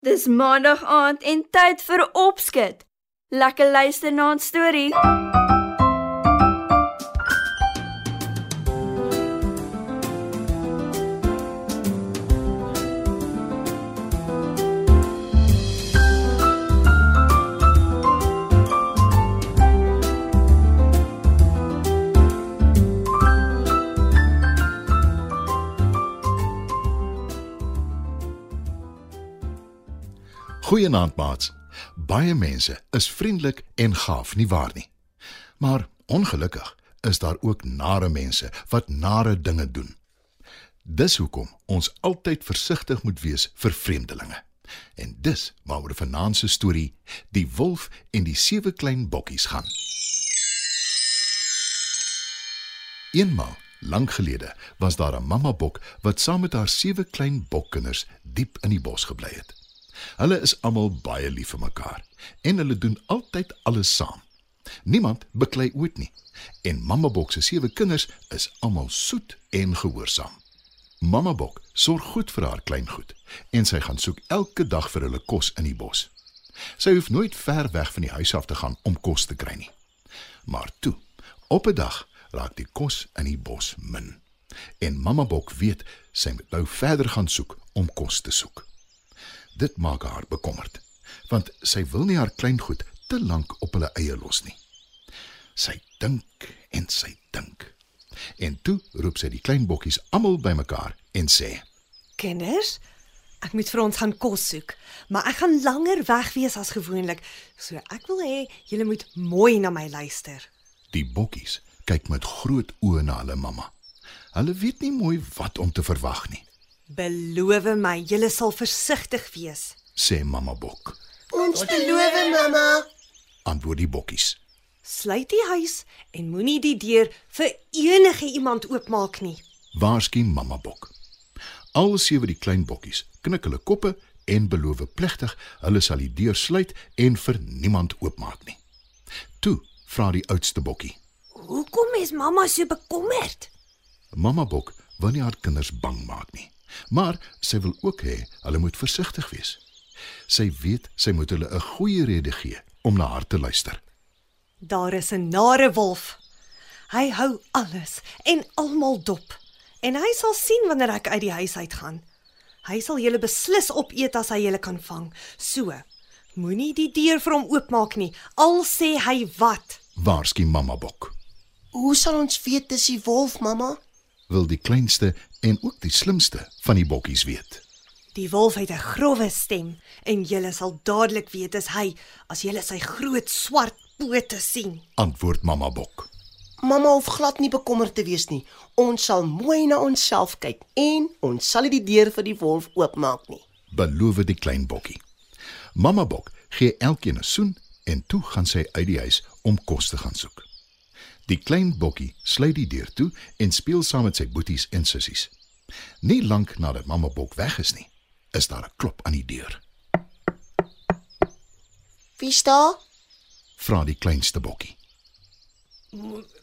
Dis maandag aand en tyd vir opskud. Lekker luister na 'n storie. Goeienaand maats. Baie mense is vriendelik en gaaf, nie waar nie? Maar ongelukkig is daar ook nare mense wat nare dinge doen. Dis hoekom ons altyd versigtig moet wees vir vreemdelinge. En dis waaroor vanaand se storie Die Wolf en die sewe klein bokkies gaan. Eenmaal, lank gelede, was daar 'n mamma bok wat saam met haar sewe klein bokkinders diep in die bos gebly het. Hulle is almal baie lief vir mekaar en hulle doen altyd alles saam. Niemand beklei ooit nie. En Mamma Bok se sewe kinders is almal soet en gehoorsaam. Mamma Bok sorg goed vir haar kleingoed en sy gaan soek elke dag vir hulle kos in die bos. Sy hoef nooit ver weg van die huis af te gaan om kos te kry nie. Maar toe, op 'n dag raak die kos in die bos min. En Mamma Bok weet sy moet nou verder gaan soek om kos te soek. Dit maak haar bekommerd, want sy wil nie haar kleingoed te lank op hulle eie los nie. Sy dink en sy dink. En toe roep sy die klein bokkies almal bymekaar en sê: Kinders, ek moet vir ons gaan kos soek, maar ek gaan langer weg wees as gewoonlik. So ek wil hê julle moet mooi na my luister. Die bokkies kyk met groot oë na hulle mamma. Hulle weet nie mooi wat om te verwag nie, Beloof my, julle sal versigtig wees. sê mamma bok. Ons beloof, mamma. Antwoord die bokkies. Sluit die huis en moenie die deur vir enige iemand oopmaak nie. Waarskyn mamma bok. Al sewe die klein bokkies knik hulle koppe en beloof plegtig hulle sal die deur sluit en vir niemand oopmaak nie. Toe vra die oudste bokkie. Hoekom is mamma so bekommerd? Mamma bok wil nie haar kinders bang maak nie, maar sy wil ook hê hulle moet versigtig wees. Sy weet sy moet hulle 'n goeie rede gee om na haar te luister. Daar is 'n nare wolf. Hy hou alles en almal dop. En hy sal sien wanneer ek uit die huis uitgaan. Hy sal julle beslis opeet as hy julle kan vang. So, moenie die deur vir hom oopmaak nie. Al sê hy wat. Waarskyn mamma bok. Hoe sal ons weet dis die wolf, mamma? Wil die kleinste en ook die slimste van die bokkies weet. Die wolf het 'n grouwe stem en julle sal dadelik weet dis hy as julle sy groot swart pote sien. Antwoord mamma bok. Mamma hoef glad nie bekommerd te wees nie. Ons sal mooi na onsself kyk en ons sal nie die deur vir die wolf oopmaak nie. beloof die klein bokkie. Mamma bok gee elkeen 'n soen en toe gaan sy uit die huis om kos te gaan soek. Die klein bokkie sluit die deur toe en speel saam met sy boeties en sissies. Nie lank nadat mamma bok weg is nie, is daar 'n klop aan die deur. Wie staan? Vra die kleinste bokkie.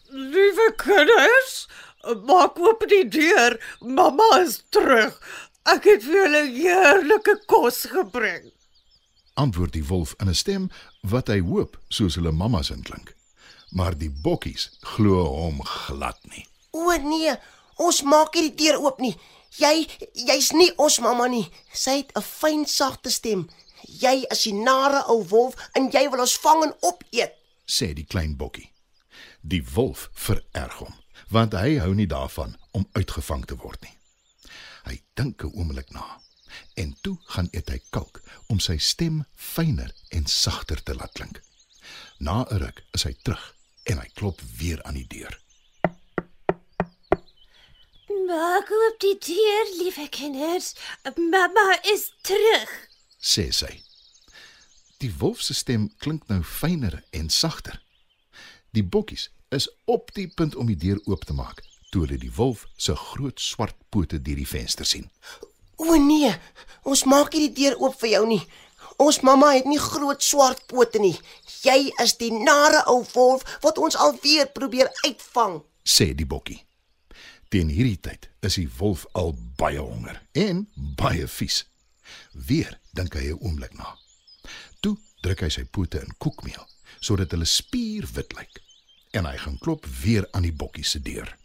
Liewe kinders, maak oop die deur. Mamma is terug. Ek het vir julle heerlike kos gebring. Antwoord die wolf in 'n stem wat hy hoop soos hulle mamma se klink. Maar die bokkies glo hom glad nie. O nee, ons maak nie die deur oop nie. Jy jy's nie ons mamma nie. Sy het 'n fyn sagte stem. Jy is die nare ou wolf en jy wil ons vang en opeet. sê die klein bokkie. Die wolf vererg hom, want hy hou nie daarvan om uitgevang te word nie. Hy dink 'n oomblik na en toe gaan eet hy kalk om sy stem fyner en sagter te laat klink. Na 'n ruk is hy terug en hy klop weer aan die deur. Maak oop die deur, liewe kinders. Mamma is terug. sê sy. Die wolf se stem klink nou fyner en sagter. Die bokkies is op die punt om die deur oop te maak toe hulle die wolf se groot swart pote deur die venster sien. O nee, ons maak nie die deur oop vir jou nie. Ons mamma het nie groot swart pote nie. Jy is die nare ou wolf wat ons alweer probeer uitvang. sê die bokkie. Teen hierdie tyd is die wolf al baie honger en baie vies. Weer dink hy 'n oomblik na. Toe druk hy sy pote in koekmeel sodat hulle spierwit lyk. En hy gaan klop weer aan die bokkie se deur.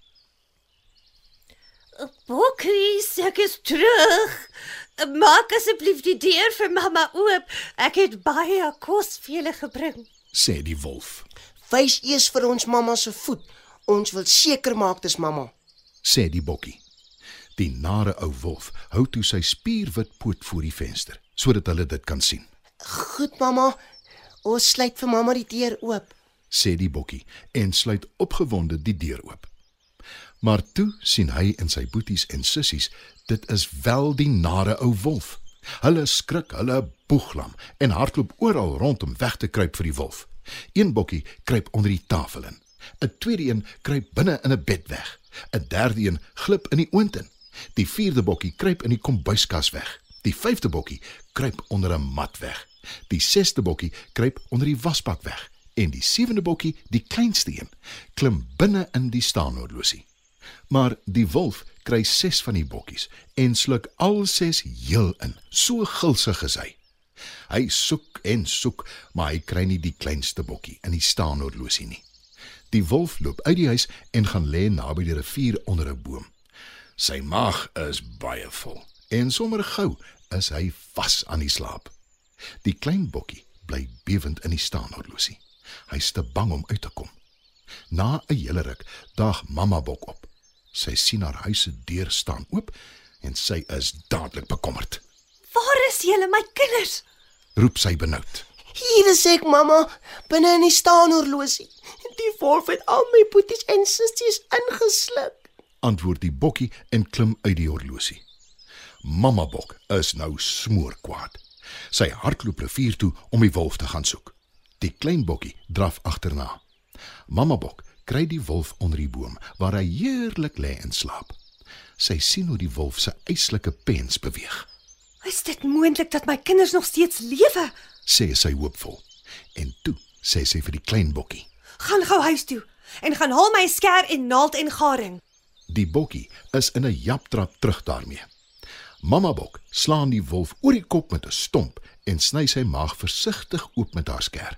Bokkie, ek is terug. Maak asseblief die deur vir mamma oop. Ek het baie kos vir julle gebring. sê die wolf. Wys eers vir ons mamma se voet. Ons wil seker maak dis mamma. sê die bokkie. Die nare ou wolf hou toe sy spierwit poot voor die venster sodat hulle dit kan sien. Goed mamma. Ons sluit vir mamma die deur oop. sê die bokkie en sluit opgewonde die deur oop. Maar toe sien hy en sy boeties en sissies, dit is wel die nare ou wolf. Hulle skrik, hulle boeglam en hardloop oral rond om weg te kruip vir die wolf. Een bokkie kruip onder die tafel in. 'n Tweede een kruip binne in 'n bed weg. 'n Derde een glip in die oond in. Die vierde bokkie kruip in die kombuiskas weg. Die vyfde bokkie kruip onder 'n mat weg. Die sesde bokkie kruip onder die wasbak weg en die sewende bokkie, die kleinste een, klim binne in die staanhorlosie. Maar die wolf kry 6 van die bokkies en sluk al 6 heel in. So gulsig is hy. Hy soek en soek, maar hy kry nie die kleinste bokkie in die staanhorlosie nie. Die wolf loop uit die huis en gaan lê naby die rivier onder 'n boom. Sy maag is baie vol en sommer gou is hy vas aan die slaap. Die klein bokkie bly bewend in die staanhorlosie. Hy's te bang om uit te kom. Na 'n hele ruk daag mamma bok op. Sy sien haar huis se deur staan oop en sy is dadelik bekommerd. Waar is julle my kinders? Roep sy benoud. Hier is ek mamma, binne in die staanhorlosie. Die wolf het al my boeties en sissies ingesluk. Antwoord die bokkie en klim uit die horlosie. Mamma bok is nou smoorkwaad. Sy hardloop rivier toe om die wolf te gaan soek. Die klein bokkie draf agterna. Mamma bok kry die wolf onder die boom waar hy heerlik lê en slaap. Sy sien hoe die wolf se eislike pens beweeg. Is dit moontlik dat my kinders nog steeds lewe? sê sy hoopvol. En toe sê sy vir die klein bokkie. Gaan gou huis toe en gaan haal my skêr en naald en garing. Die bokkie is in 'n japtrap terug daarmee. Mamma bok slaan die wolf oor die kop met 'n stomp en sny sy maag versigtig oop met haar skêr.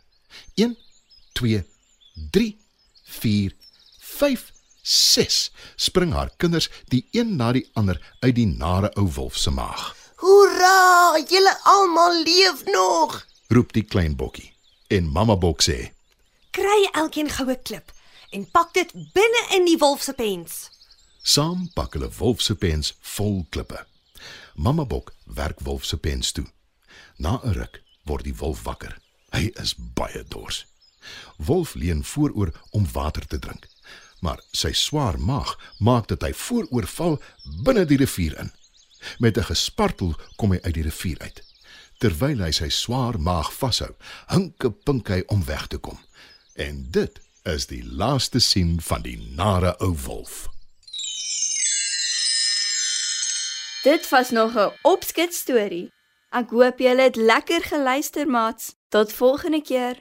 1 2 3 4 5 6 spring haar kinders die een na die ander uit die nare ou wolf se maag. Hoera, julle almal leef nog. Roep die klein bokkie. En mamma bok sê: Kry elkeen goue klip en pak dit binne in die wolf se pens. Saam pak hulle wolf se pens vol klippe. Mamma bok werk wolf se pens toe. Na 'n ruk word die wolf wakker. Hy is baie dors. Wolf leun vooroor om water te drink, maar sy swaar maag maak dat hy vooroor val binne die rivier in. Met 'n gespartel kom hy uit die rivier uit. Terwyl hy sy swaar maag vashou, hinke pink hy om weg te kom. En dit is die laaste sien van die nare ou wolf. Dit was nog 'n opskets storie. Ek hoop julle het lekker geluister, maats. Tot volgende keer.